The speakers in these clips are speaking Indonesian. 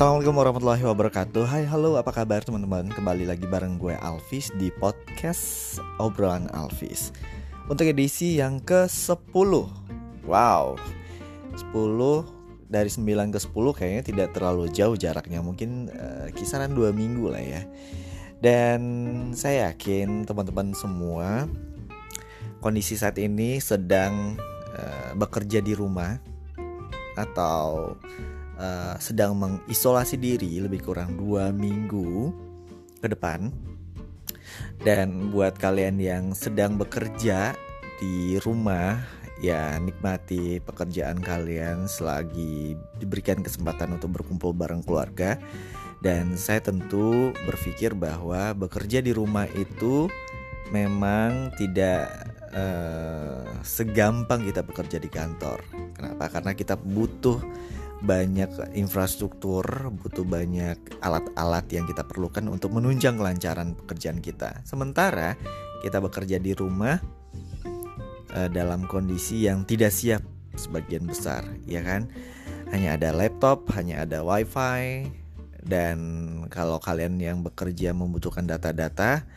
Assalamualaikum warahmatullahi wabarakatuh. Hai halo apa kabar teman-teman? Kembali lagi bareng gue Alvis di podcast obrolan Alvis Untuk edisi yang ke-10 Wow. 10 dari 9 ke 10 kayaknya tidak terlalu jauh jaraknya. Mungkin uh, kisaran 2 minggu lah ya. Dan saya yakin teman-teman semua Kondisi saat ini sedang uh, bekerja di rumah Atau uh, sedang mengisolasi diri lebih kurang dua minggu ke depan dan buat kalian yang sedang bekerja di rumah ya nikmati pekerjaan kalian selagi diberikan kesempatan untuk berkumpul bareng keluarga dan saya tentu berpikir bahwa bekerja di rumah itu memang tidak uh, segampang kita bekerja di kantor. Kenapa? Karena kita butuh banyak infrastruktur, butuh banyak alat-alat yang kita perlukan untuk menunjang kelancaran pekerjaan kita. Sementara kita bekerja di rumah uh, dalam kondisi yang tidak siap sebagian besar, ya kan? Hanya ada laptop, hanya ada wifi, dan kalau kalian yang bekerja membutuhkan data-data,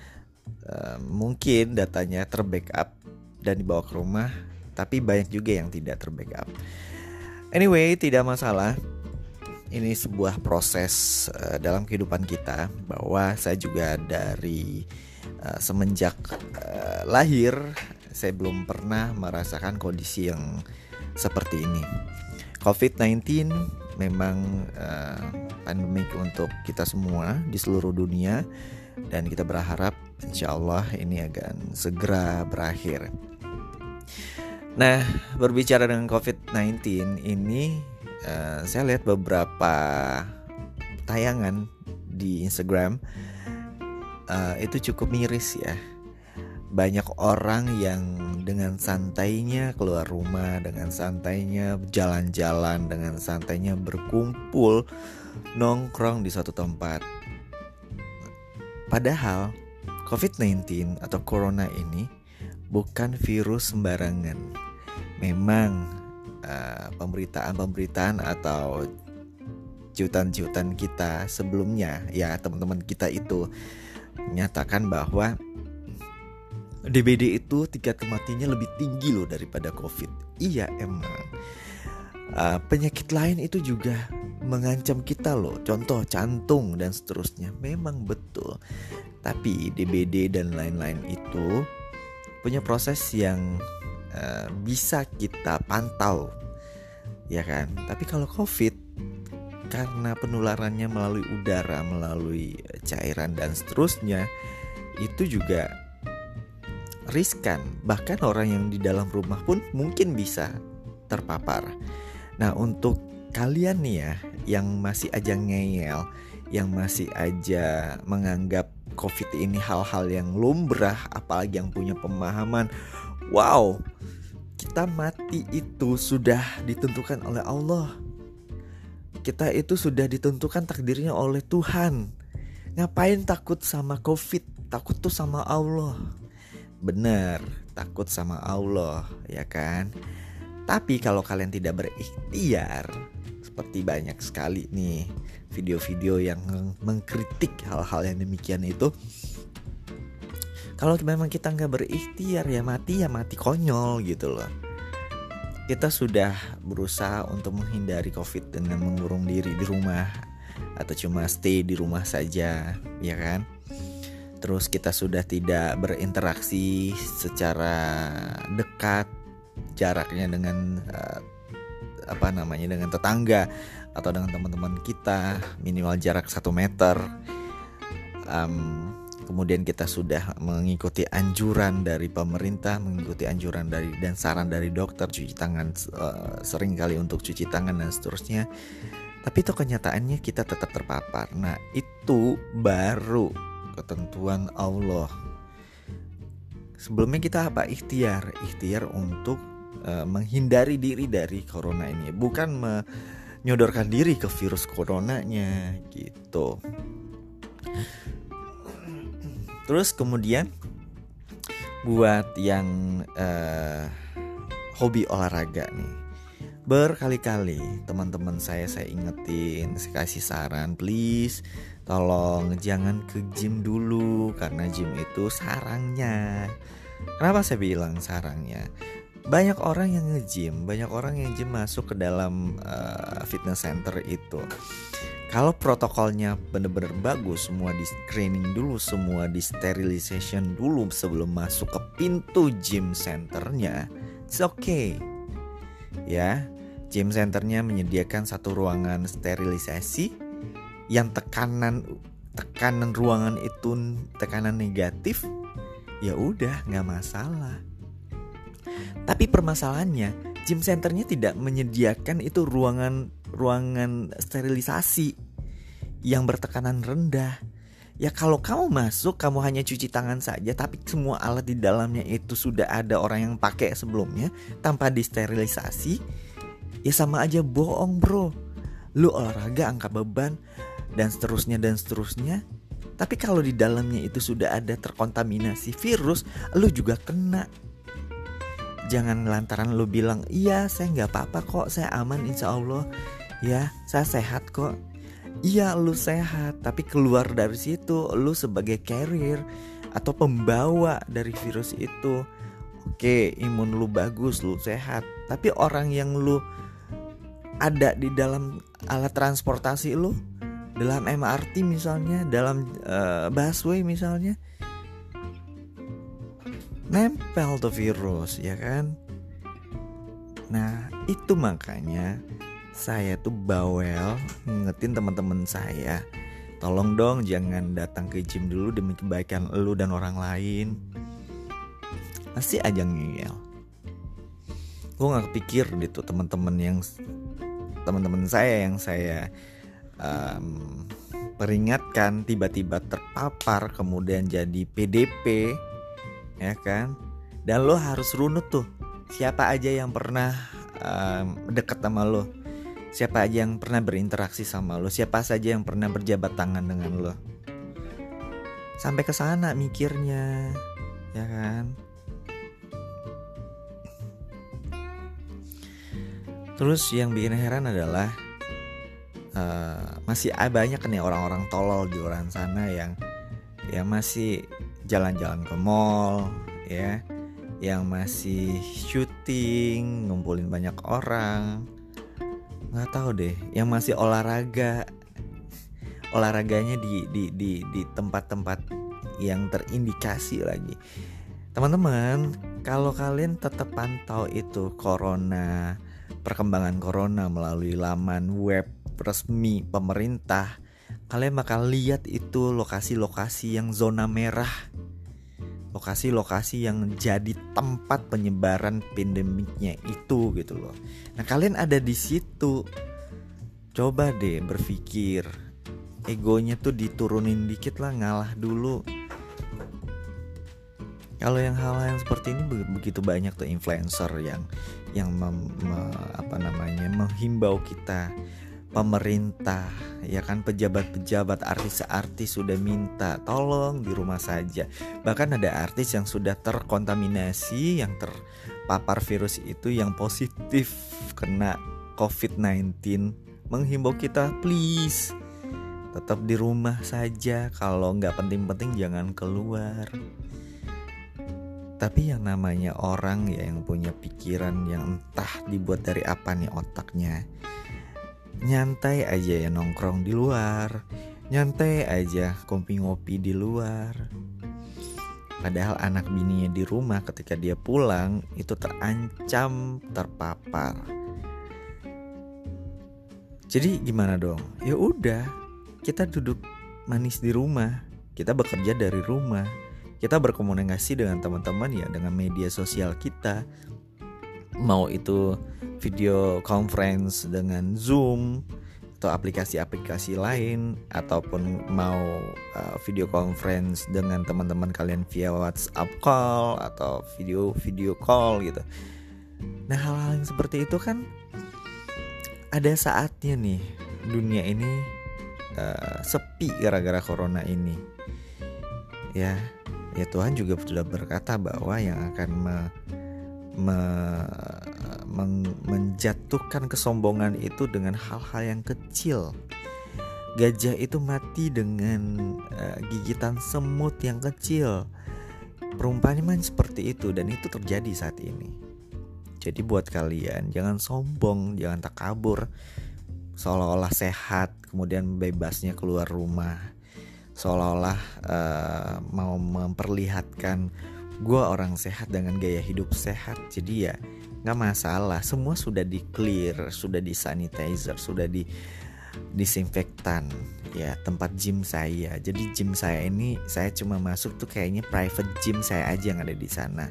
uh, mungkin datanya terbackup dan dibawa ke rumah, tapi banyak juga yang tidak terbackup. Anyway, tidak masalah. Ini sebuah proses uh, dalam kehidupan kita bahwa saya juga dari uh, semenjak uh, lahir saya belum pernah merasakan kondisi yang seperti ini. COVID-19 memang uh, pandemik untuk kita semua di seluruh dunia dan kita berharap insya Allah ini akan segera berakhir. Nah, berbicara dengan COVID-19 ini, uh, saya lihat beberapa tayangan di Instagram uh, itu cukup miris ya. Banyak orang yang dengan santainya keluar rumah, dengan santainya jalan-jalan, dengan santainya berkumpul, nongkrong di suatu tempat. Padahal COVID-19 atau Corona ini bukan virus sembarangan. Memang uh, pemberitaan-pemberitaan atau cuitan-cuitan kita sebelumnya ya teman-teman kita itu menyatakan bahwa DBD itu tingkat kematiannya lebih tinggi loh daripada COVID. Iya emang. Uh, penyakit lain itu juga mengancam kita loh. Contoh jantung dan seterusnya. Memang betul. Tapi DBD dan lain-lain itu punya proses yang uh, bisa kita pantau ya kan? Tapi kalau covid karena penularannya melalui udara melalui cairan dan seterusnya itu juga riskan. Bahkan orang yang di dalam rumah pun mungkin bisa terpapar. Nah untuk kalian nih ya yang masih aja ngeyel yang masih aja menganggap COVID ini hal-hal yang lumrah, apalagi yang punya pemahaman. Wow, kita mati itu sudah ditentukan oleh Allah. Kita itu sudah ditentukan takdirnya oleh Tuhan. Ngapain takut sama COVID? Takut tuh sama Allah. Benar, takut sama Allah, ya kan? Tapi kalau kalian tidak berikhtiar, seperti banyak sekali nih video-video yang mengkritik hal-hal yang demikian itu. Kalau memang kita nggak berikhtiar ya mati ya mati konyol gitu loh. Kita sudah berusaha untuk menghindari covid dengan mengurung diri di rumah atau cuma stay di rumah saja ya kan? Terus kita sudah tidak berinteraksi secara dekat jaraknya dengan uh, apa namanya dengan tetangga atau dengan teman-teman kita minimal jarak satu meter. Um, kemudian kita sudah mengikuti anjuran dari pemerintah mengikuti anjuran dari dan saran dari dokter cuci tangan uh, sering kali untuk cuci tangan dan seterusnya. Tapi itu kenyataannya kita tetap terpapar. Nah itu baru ketentuan Allah. Sebelumnya kita apa? Ikhtiar. Ikhtiar untuk uh, menghindari diri dari corona ini. Bukan menyodorkan diri ke virus coronanya gitu. Terus kemudian buat yang uh, hobi olahraga nih. Berkali-kali teman-teman saya saya ingetin saya kasih saran please tolong jangan ke gym dulu karena gym itu sarangnya. Kenapa saya bilang sarangnya banyak orang yang nge-gym banyak orang yang gym masuk ke dalam uh, fitness center itu kalau protokolnya bener-bener bagus semua di screening dulu semua di sterilization dulu sebelum masuk ke pintu gym centernya it's okay ya Gym centernya menyediakan satu ruangan sterilisasi yang tekanan tekanan ruangan itu tekanan negatif, ya udah nggak masalah. Tapi permasalahannya, gym centernya tidak menyediakan itu ruangan ruangan sterilisasi yang bertekanan rendah. Ya kalau kamu masuk kamu hanya cuci tangan saja tapi semua alat di dalamnya itu sudah ada orang yang pakai sebelumnya tanpa disterilisasi ya sama aja bohong bro. Lu olahraga angkat beban dan seterusnya dan seterusnya. Tapi kalau di dalamnya itu sudah ada terkontaminasi virus lu juga kena jangan lantaran lu bilang iya saya nggak apa-apa kok saya aman insya Allah. Ya saya sehat kok. Iya lu sehat tapi keluar dari situ lu sebagai carrier atau pembawa dari virus itu oke imun lu bagus lu sehat. Tapi orang yang lu ada di dalam alat transportasi lu dalam MRT misalnya dalam uh, busway misalnya nempel tuh virus ya kan? Nah itu makanya saya tuh bawel ngingetin teman-teman saya tolong dong jangan datang ke gym dulu demi kebaikan lu dan orang lain. Masih aja ngeyel. Gue gak kepikir gitu teman-teman yang teman-teman saya yang saya um, peringatkan tiba-tiba terpapar kemudian jadi PDP ya kan? Dan lo harus runut tuh. Siapa aja yang pernah um, deket sama lo? Siapa aja yang pernah berinteraksi sama lo? Siapa saja yang pernah berjabat tangan dengan lo? Sampai ke sana mikirnya ya kan? Terus yang bikin heran adalah uh, masih banyak nih orang-orang tolol di luar sana yang ya masih jalan-jalan ke mall ya, yang masih syuting, ngumpulin banyak orang. nggak tahu deh, yang masih olahraga olahraganya di di di di tempat-tempat yang terindikasi lagi. Teman-teman, kalau kalian tetap pantau itu corona, perkembangan corona melalui laman web resmi pemerintah, kalian bakal lihat itu lokasi-lokasi yang zona merah. Lokasi-lokasi yang jadi tempat penyebaran pandemiknya itu gitu loh. Nah, kalian ada di situ. Coba deh berpikir. Egonya tuh diturunin dikit lah, ngalah dulu. Kalau yang hal-hal yang seperti ini begitu banyak tuh influencer yang yang mem, me, apa namanya menghimbau kita pemerintah ya kan? Pejabat-pejabat artis-artis sudah minta tolong di rumah saja. Bahkan ada artis yang sudah terkontaminasi yang terpapar virus itu yang positif kena COVID-19 menghimbau kita please tetap di rumah saja. Kalau nggak penting-penting jangan keluar. Tapi yang namanya orang ya yang punya pikiran yang entah dibuat dari apa nih otaknya Nyantai aja ya nongkrong di luar. Nyantai aja kopi ngopi di luar. Padahal anak bininya di rumah ketika dia pulang itu terancam terpapar. Jadi gimana dong? Ya udah, kita duduk manis di rumah, kita bekerja dari rumah, kita berkomunikasi dengan teman-teman ya dengan media sosial kita mau itu video conference dengan Zoom atau aplikasi-aplikasi lain ataupun mau uh, video conference dengan teman-teman kalian via WhatsApp call atau video video call gitu. Nah hal-hal yang seperti itu kan ada saatnya nih dunia ini uh, sepi gara-gara corona ini ya ya Tuhan juga sudah berkata bahwa yang akan me, me, men menjatuhkan kesombongan itu dengan hal-hal yang kecil. Gajah itu mati dengan uh, gigitan semut yang kecil. Perumpamaan seperti itu dan itu terjadi saat ini. Jadi buat kalian jangan sombong, jangan takabur. Seolah-olah sehat, kemudian bebasnya keluar rumah. Seolah-olah uh, mau memperlihatkan gue orang sehat dengan gaya hidup sehat. Jadi ya nggak masalah. Semua sudah di clear, sudah di sanitizer, sudah di disinfektan ya tempat gym saya jadi gym saya ini saya cuma masuk tuh kayaknya private gym saya aja yang ada di sana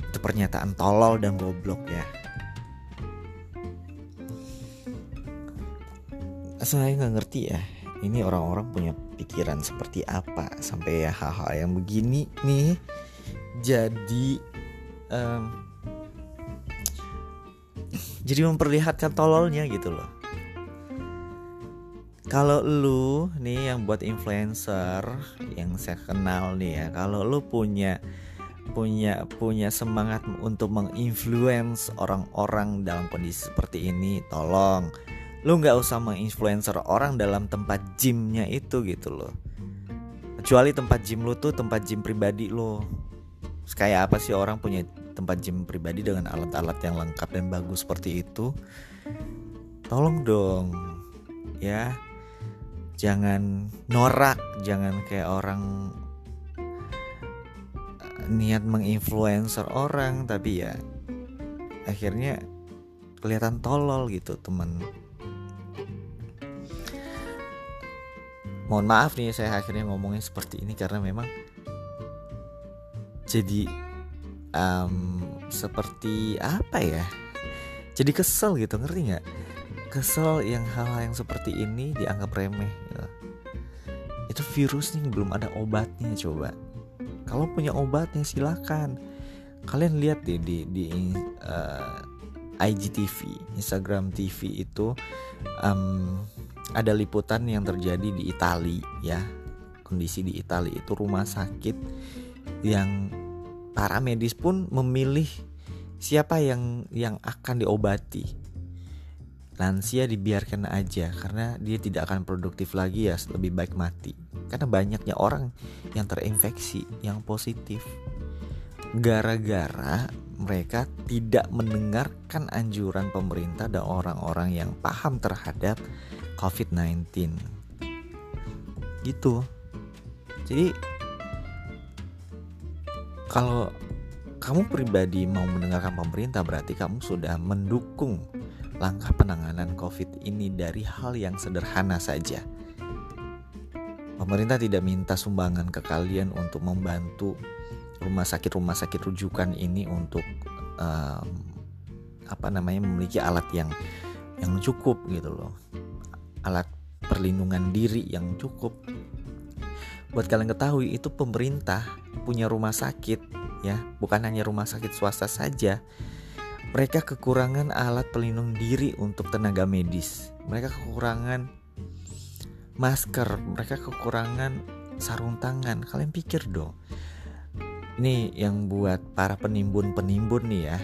itu pernyataan tolol dan goblok ya saya nggak ngerti ya ini orang-orang punya pikiran seperti apa sampai ya hal-hal yang begini nih jadi um, jadi memperlihatkan tololnya gitu loh. Kalau lu nih yang buat influencer yang saya kenal nih ya kalau lu punya punya punya semangat untuk menginfluence orang-orang dalam kondisi seperti ini tolong lu nggak usah menginfluencer orang dalam tempat gymnya itu gitu loh. Kecuali tempat gym lu tuh tempat gym pribadi lo kayak apa sih orang punya tempat gym pribadi dengan alat-alat yang lengkap dan bagus seperti itu? Tolong dong ya. Jangan norak jangan kayak orang eh, niat menginfluencer orang tapi ya akhirnya kelihatan tolol gitu temen mohon maaf nih saya akhirnya ngomongnya seperti ini karena memang jadi um, seperti apa ya? Jadi kesel gitu ngerti nggak? Kesel yang hal-hal yang seperti ini dianggap remeh gitu. itu virus nih belum ada obatnya coba. Kalau punya obatnya silakan. Kalian lihat deh di di uh, eh, IGTV Instagram TV itu um, ada liputan yang terjadi di Italia ya. Kondisi di Italia itu rumah sakit yang para medis pun memilih siapa yang yang akan diobati. Lansia dibiarkan aja karena dia tidak akan produktif lagi ya lebih baik mati. Karena banyaknya orang yang terinfeksi yang positif. Gara-gara mereka tidak mendengarkan anjuran pemerintah dan orang-orang yang paham terhadap COVID-19 gitu jadi kalau kamu pribadi mau mendengarkan pemerintah berarti kamu sudah mendukung langkah penanganan COVID ini dari hal yang sederhana saja. Pemerintah tidak minta sumbangan ke kalian untuk membantu rumah sakit-rumah sakit rujukan ini untuk um, apa namanya memiliki alat yang yang cukup gitu loh. Alat perlindungan diri yang cukup. Buat kalian ketahui itu pemerintah punya rumah sakit ya, bukan hanya rumah sakit swasta saja mereka kekurangan alat pelindung diri untuk tenaga medis. Mereka kekurangan masker, mereka kekurangan sarung tangan. Kalian pikir dong. Ini yang buat para penimbun-penimbun nih ya.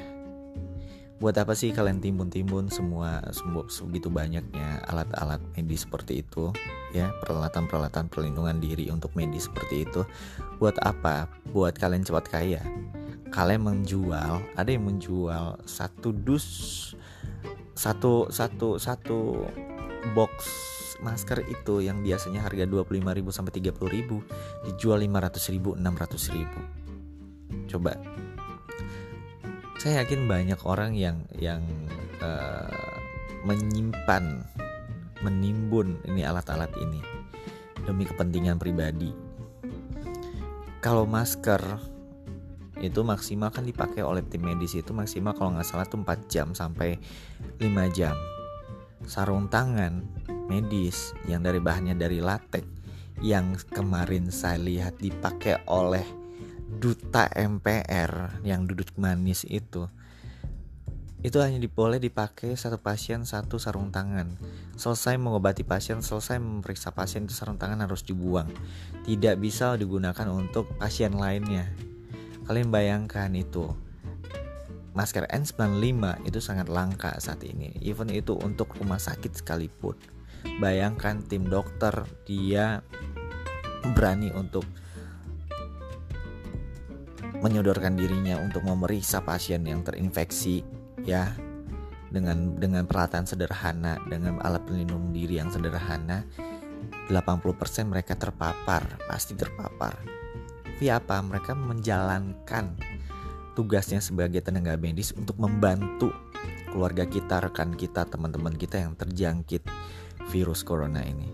Buat apa sih kalian timbun-timbun semua segitu banyaknya alat-alat medis seperti itu ya, peralatan-peralatan perlindungan diri untuk medis seperti itu. Buat apa? Buat kalian cepat kaya kalian menjual ada yang menjual satu dus satu satu satu box masker itu yang biasanya harga 25.000 sampai 30.000 dijual 500.000 600.000 coba saya yakin banyak orang yang yang uh, menyimpan menimbun ini alat-alat ini demi kepentingan pribadi. Kalau masker itu maksimal kan dipakai oleh tim medis itu maksimal kalau nggak salah tuh 4 jam sampai 5 jam. Sarung tangan medis yang dari bahannya dari latex yang kemarin saya lihat dipakai oleh duta MPR yang duduk manis itu itu hanya boleh dipakai satu pasien satu sarung tangan selesai mengobati pasien selesai memeriksa pasien itu sarung tangan harus dibuang tidak bisa digunakan untuk pasien lainnya Kalian bayangkan itu masker N95 itu sangat langka saat ini. Even itu untuk rumah sakit sekalipun. Bayangkan tim dokter dia berani untuk menyodorkan dirinya untuk memeriksa pasien yang terinfeksi ya. Dengan dengan peralatan sederhana dengan alat pelindung diri yang sederhana 80% mereka terpapar pasti terpapar. Tapi apa? Mereka menjalankan tugasnya sebagai tenaga medis untuk membantu keluarga kita rekan kita teman-teman kita yang terjangkit virus corona ini.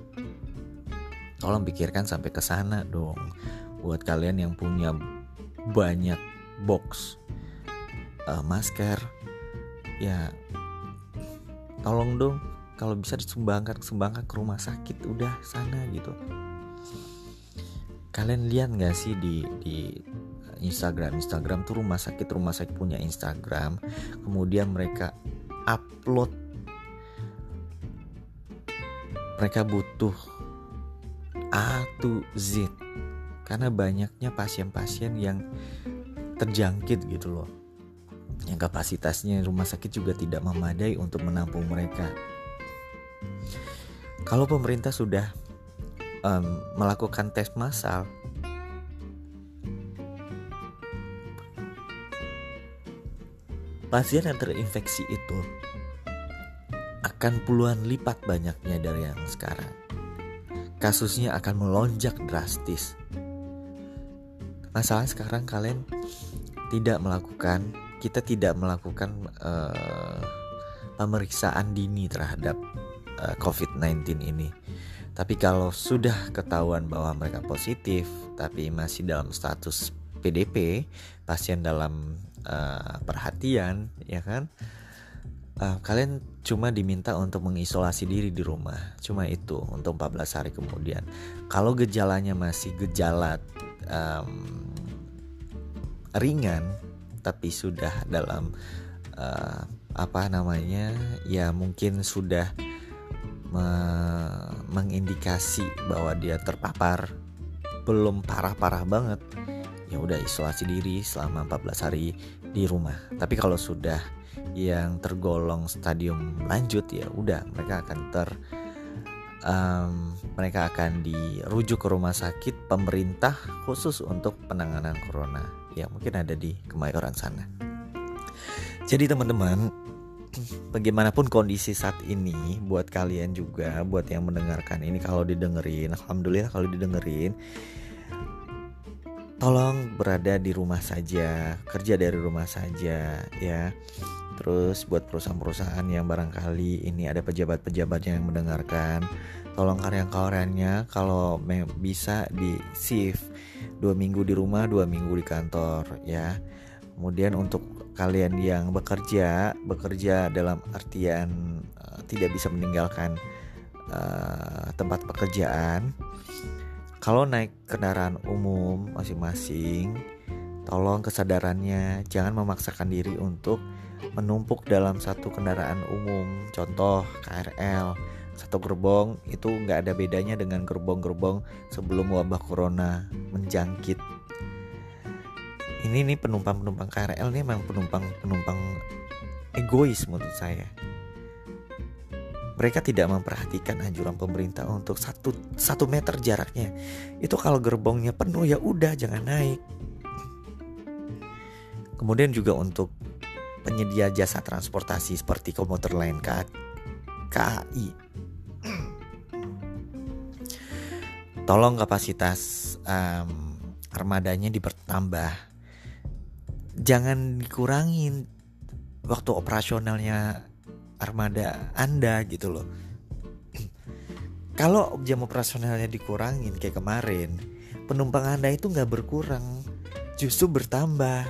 Tolong pikirkan sampai ke sana dong. Buat kalian yang punya banyak box uh, masker. Ya tolong dong kalau bisa disumbangkan sumbangkan ke rumah sakit udah sana gitu. Kalian lihat nggak sih di di Instagram? Instagram tuh rumah sakit rumah sakit punya Instagram. Kemudian mereka upload. Mereka butuh A to Z karena banyaknya pasien-pasien yang terjangkit gitu loh yang kapasitasnya rumah sakit juga tidak memadai untuk menampung mereka. Kalau pemerintah sudah um, melakukan tes massal, pasien yang terinfeksi itu akan puluhan lipat banyaknya dari yang sekarang. Kasusnya akan melonjak drastis. Masalah sekarang kalian tidak melakukan kita tidak melakukan uh, pemeriksaan dini terhadap uh, eh, COVID-19 ini. Tapi kalau sudah ketahuan bahwa mereka positif, tapi masih dalam status PDP, pasien dalam uh, perhatian, ya kan? Uh, kalian cuma diminta untuk mengisolasi diri di rumah, cuma itu untuk 14 hari kemudian. Kalau gejalanya masih gejala um, ringan, tapi sudah dalam uh, apa namanya ya mungkin sudah me mengindikasi bahwa dia terpapar. Belum parah-parah banget. Ya udah isolasi diri selama 14 hari di rumah. Tapi kalau sudah yang tergolong stadium lanjut ya udah mereka akan ter um, mereka akan dirujuk ke rumah sakit pemerintah khusus untuk penanganan corona yang mungkin ada di Kemayoran sana. Jadi teman-teman, bagaimanapun kondisi saat ini buat kalian juga, buat yang mendengarkan ini kalau didengerin, alhamdulillah kalau didengerin tolong berada di rumah saja, kerja dari rumah saja ya. Terus buat perusahaan-perusahaan yang barangkali ini ada pejabat-pejabat yang mendengarkan, tolong karya-karyanya kalau bisa di shift dua minggu di rumah, dua minggu di kantor ya. Kemudian untuk kalian yang bekerja, bekerja dalam artian uh, tidak bisa meninggalkan uh, tempat pekerjaan. Kalau naik kendaraan umum masing-masing, tolong kesadarannya jangan memaksakan diri untuk menumpuk dalam satu kendaraan umum, contoh KRL. Satu gerbong itu nggak ada bedanya dengan gerbong-gerbong sebelum wabah corona menjangkit. Ini nih penumpang-penumpang KRL ini memang penumpang-penumpang egois menurut saya. Mereka tidak memperhatikan anjuran pemerintah untuk satu, satu meter jaraknya. Itu kalau gerbongnya penuh ya udah jangan naik. Kemudian juga untuk penyedia jasa transportasi seperti komuter lain KAI. Tolong kapasitas um, armadanya dipertambah. Jangan dikurangin waktu operasionalnya armada Anda gitu loh. Kalau jam operasionalnya dikurangin kayak kemarin, penumpang Anda itu nggak berkurang, justru bertambah.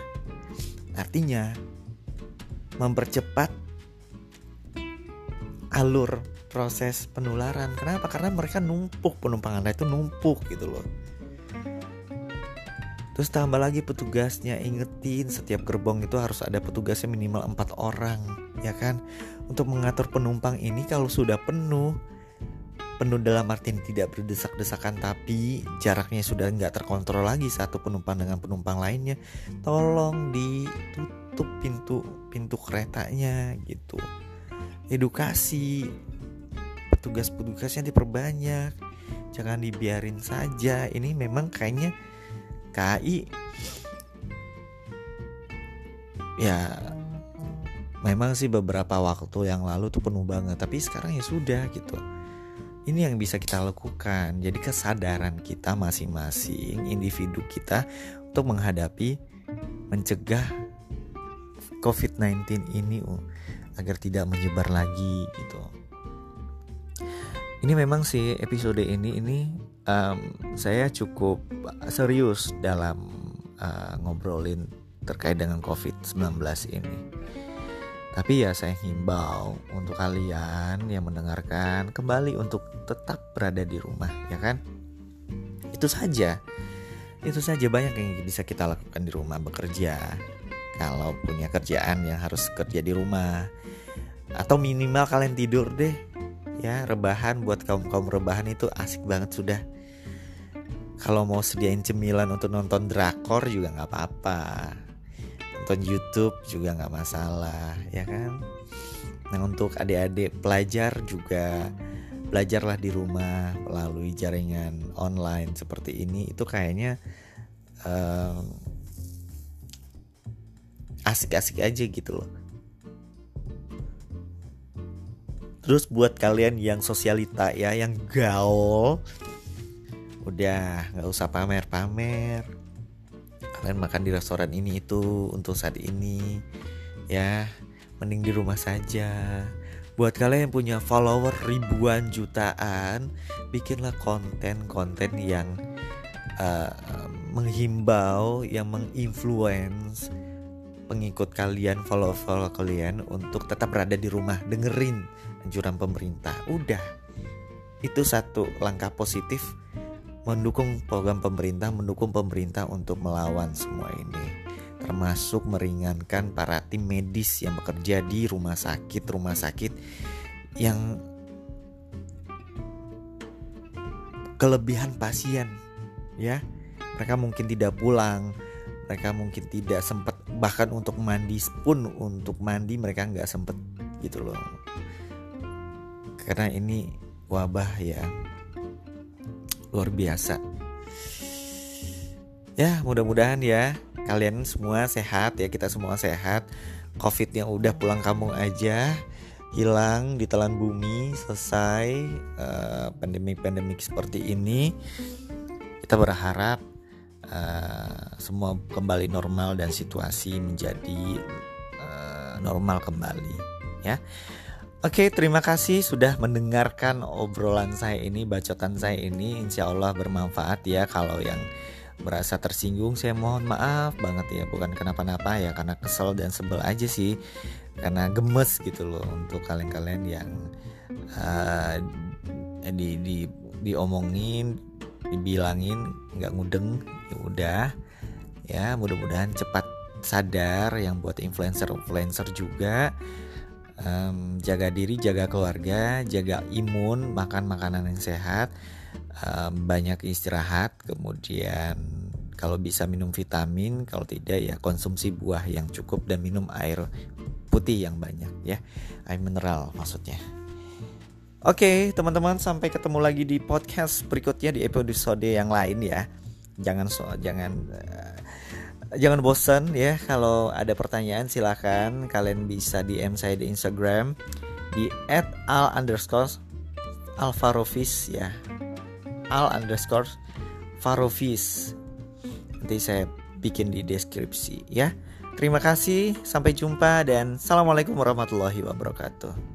Artinya mempercepat alur proses penularan. Kenapa? Karena mereka numpuk penumpang Anda itu numpuk gitu loh. Terus tambah lagi petugasnya ingetin setiap gerbong itu harus ada petugasnya minimal empat orang ya kan untuk mengatur penumpang ini kalau sudah penuh penuh dalam artian tidak berdesak-desakan tapi jaraknya sudah nggak terkontrol lagi satu penumpang dengan penumpang lainnya. Tolong ditutup pintu pintu keretanya gitu. Edukasi. Petugas-petugasnya diperbanyak. Jangan dibiarin saja. Ini memang kayaknya KAI ya memang sih beberapa waktu yang lalu tuh penuh banget tapi sekarang ya sudah gitu ini yang bisa kita lakukan. Jadi kesadaran kita masing-masing individu kita untuk menghadapi mencegah COVID-19 ini agar tidak menyebar lagi gitu. Ini memang sih episode ini ini um, saya cukup serius dalam uh, ngobrolin terkait dengan COVID-19 ini tapi ya saya himbau untuk kalian yang mendengarkan kembali untuk tetap berada di rumah, ya kan? Itu saja. Itu saja banyak yang bisa kita lakukan di rumah bekerja. Kalau punya kerjaan yang harus kerja di rumah atau minimal kalian tidur deh. Ya, rebahan buat kaum-kaum rebahan itu asik banget sudah. Kalau mau sediain cemilan untuk nonton drakor juga nggak apa-apa nonton YouTube juga nggak masalah ya kan? Nah untuk adik-adik pelajar juga belajarlah di rumah melalui jaringan online seperti ini. Itu kayaknya um, asik-asik aja gitu loh. Terus buat kalian yang sosialita ya, yang gaul, udah nggak usah pamer-pamer, kalian makan di restoran ini itu untuk saat ini. Ya mending di rumah saja. Buat kalian yang punya follower ribuan jutaan bikinlah konten-konten yang uh, menghimbau yang menginfluence pengikut kalian follow-follow kalian untuk tetap berada di rumah. Dengerin anjuran pemerintah. Udah. Itu satu langkah positif mendukung program pemerintah, mendukung pemerintah untuk melawan semua ini, termasuk meringankan para tim medis yang bekerja di rumah sakit, rumah sakit yang kelebihan pasien, ya. Mereka mungkin tidak pulang, mereka mungkin tidak sempat bahkan untuk mandi pun untuk mandi mereka nggak sempat gitu loh. Karena ini wabah ya luar biasa. Ya, mudah-mudahan ya kalian semua sehat ya, kita semua sehat. Covid yang udah pulang kampung aja hilang ditelan bumi, selesai uh, pandemi-pandemi seperti ini. Kita berharap uh, semua kembali normal dan situasi menjadi uh, normal kembali ya. Oke, terima kasih sudah mendengarkan obrolan saya ini, bacotan saya ini. Insya Allah bermanfaat ya. Kalau yang merasa tersinggung, saya mohon maaf banget ya. Bukan kenapa-napa ya, karena kesel dan sebel aja sih. Karena gemes gitu loh untuk kalian-kalian yang uh, di, di diomongin, dibilangin nggak ngudeng. Ya udah, ya mudah-mudahan cepat sadar yang buat influencer-influencer juga um, jaga diri, jaga keluarga, jaga imun, makan makanan yang sehat, um, banyak istirahat, kemudian kalau bisa minum vitamin, kalau tidak ya konsumsi buah yang cukup dan minum air putih yang banyak ya, air mineral maksudnya. Oke, teman-teman sampai ketemu lagi di podcast berikutnya di episode yang lain ya. Jangan so jangan uh, jangan bosan ya kalau ada pertanyaan silahkan kalian bisa DM saya di Instagram di @al underscore alfarofis ya. Al underscore farofis nanti saya bikin di deskripsi ya. Terima kasih sampai jumpa dan assalamualaikum warahmatullahi wabarakatuh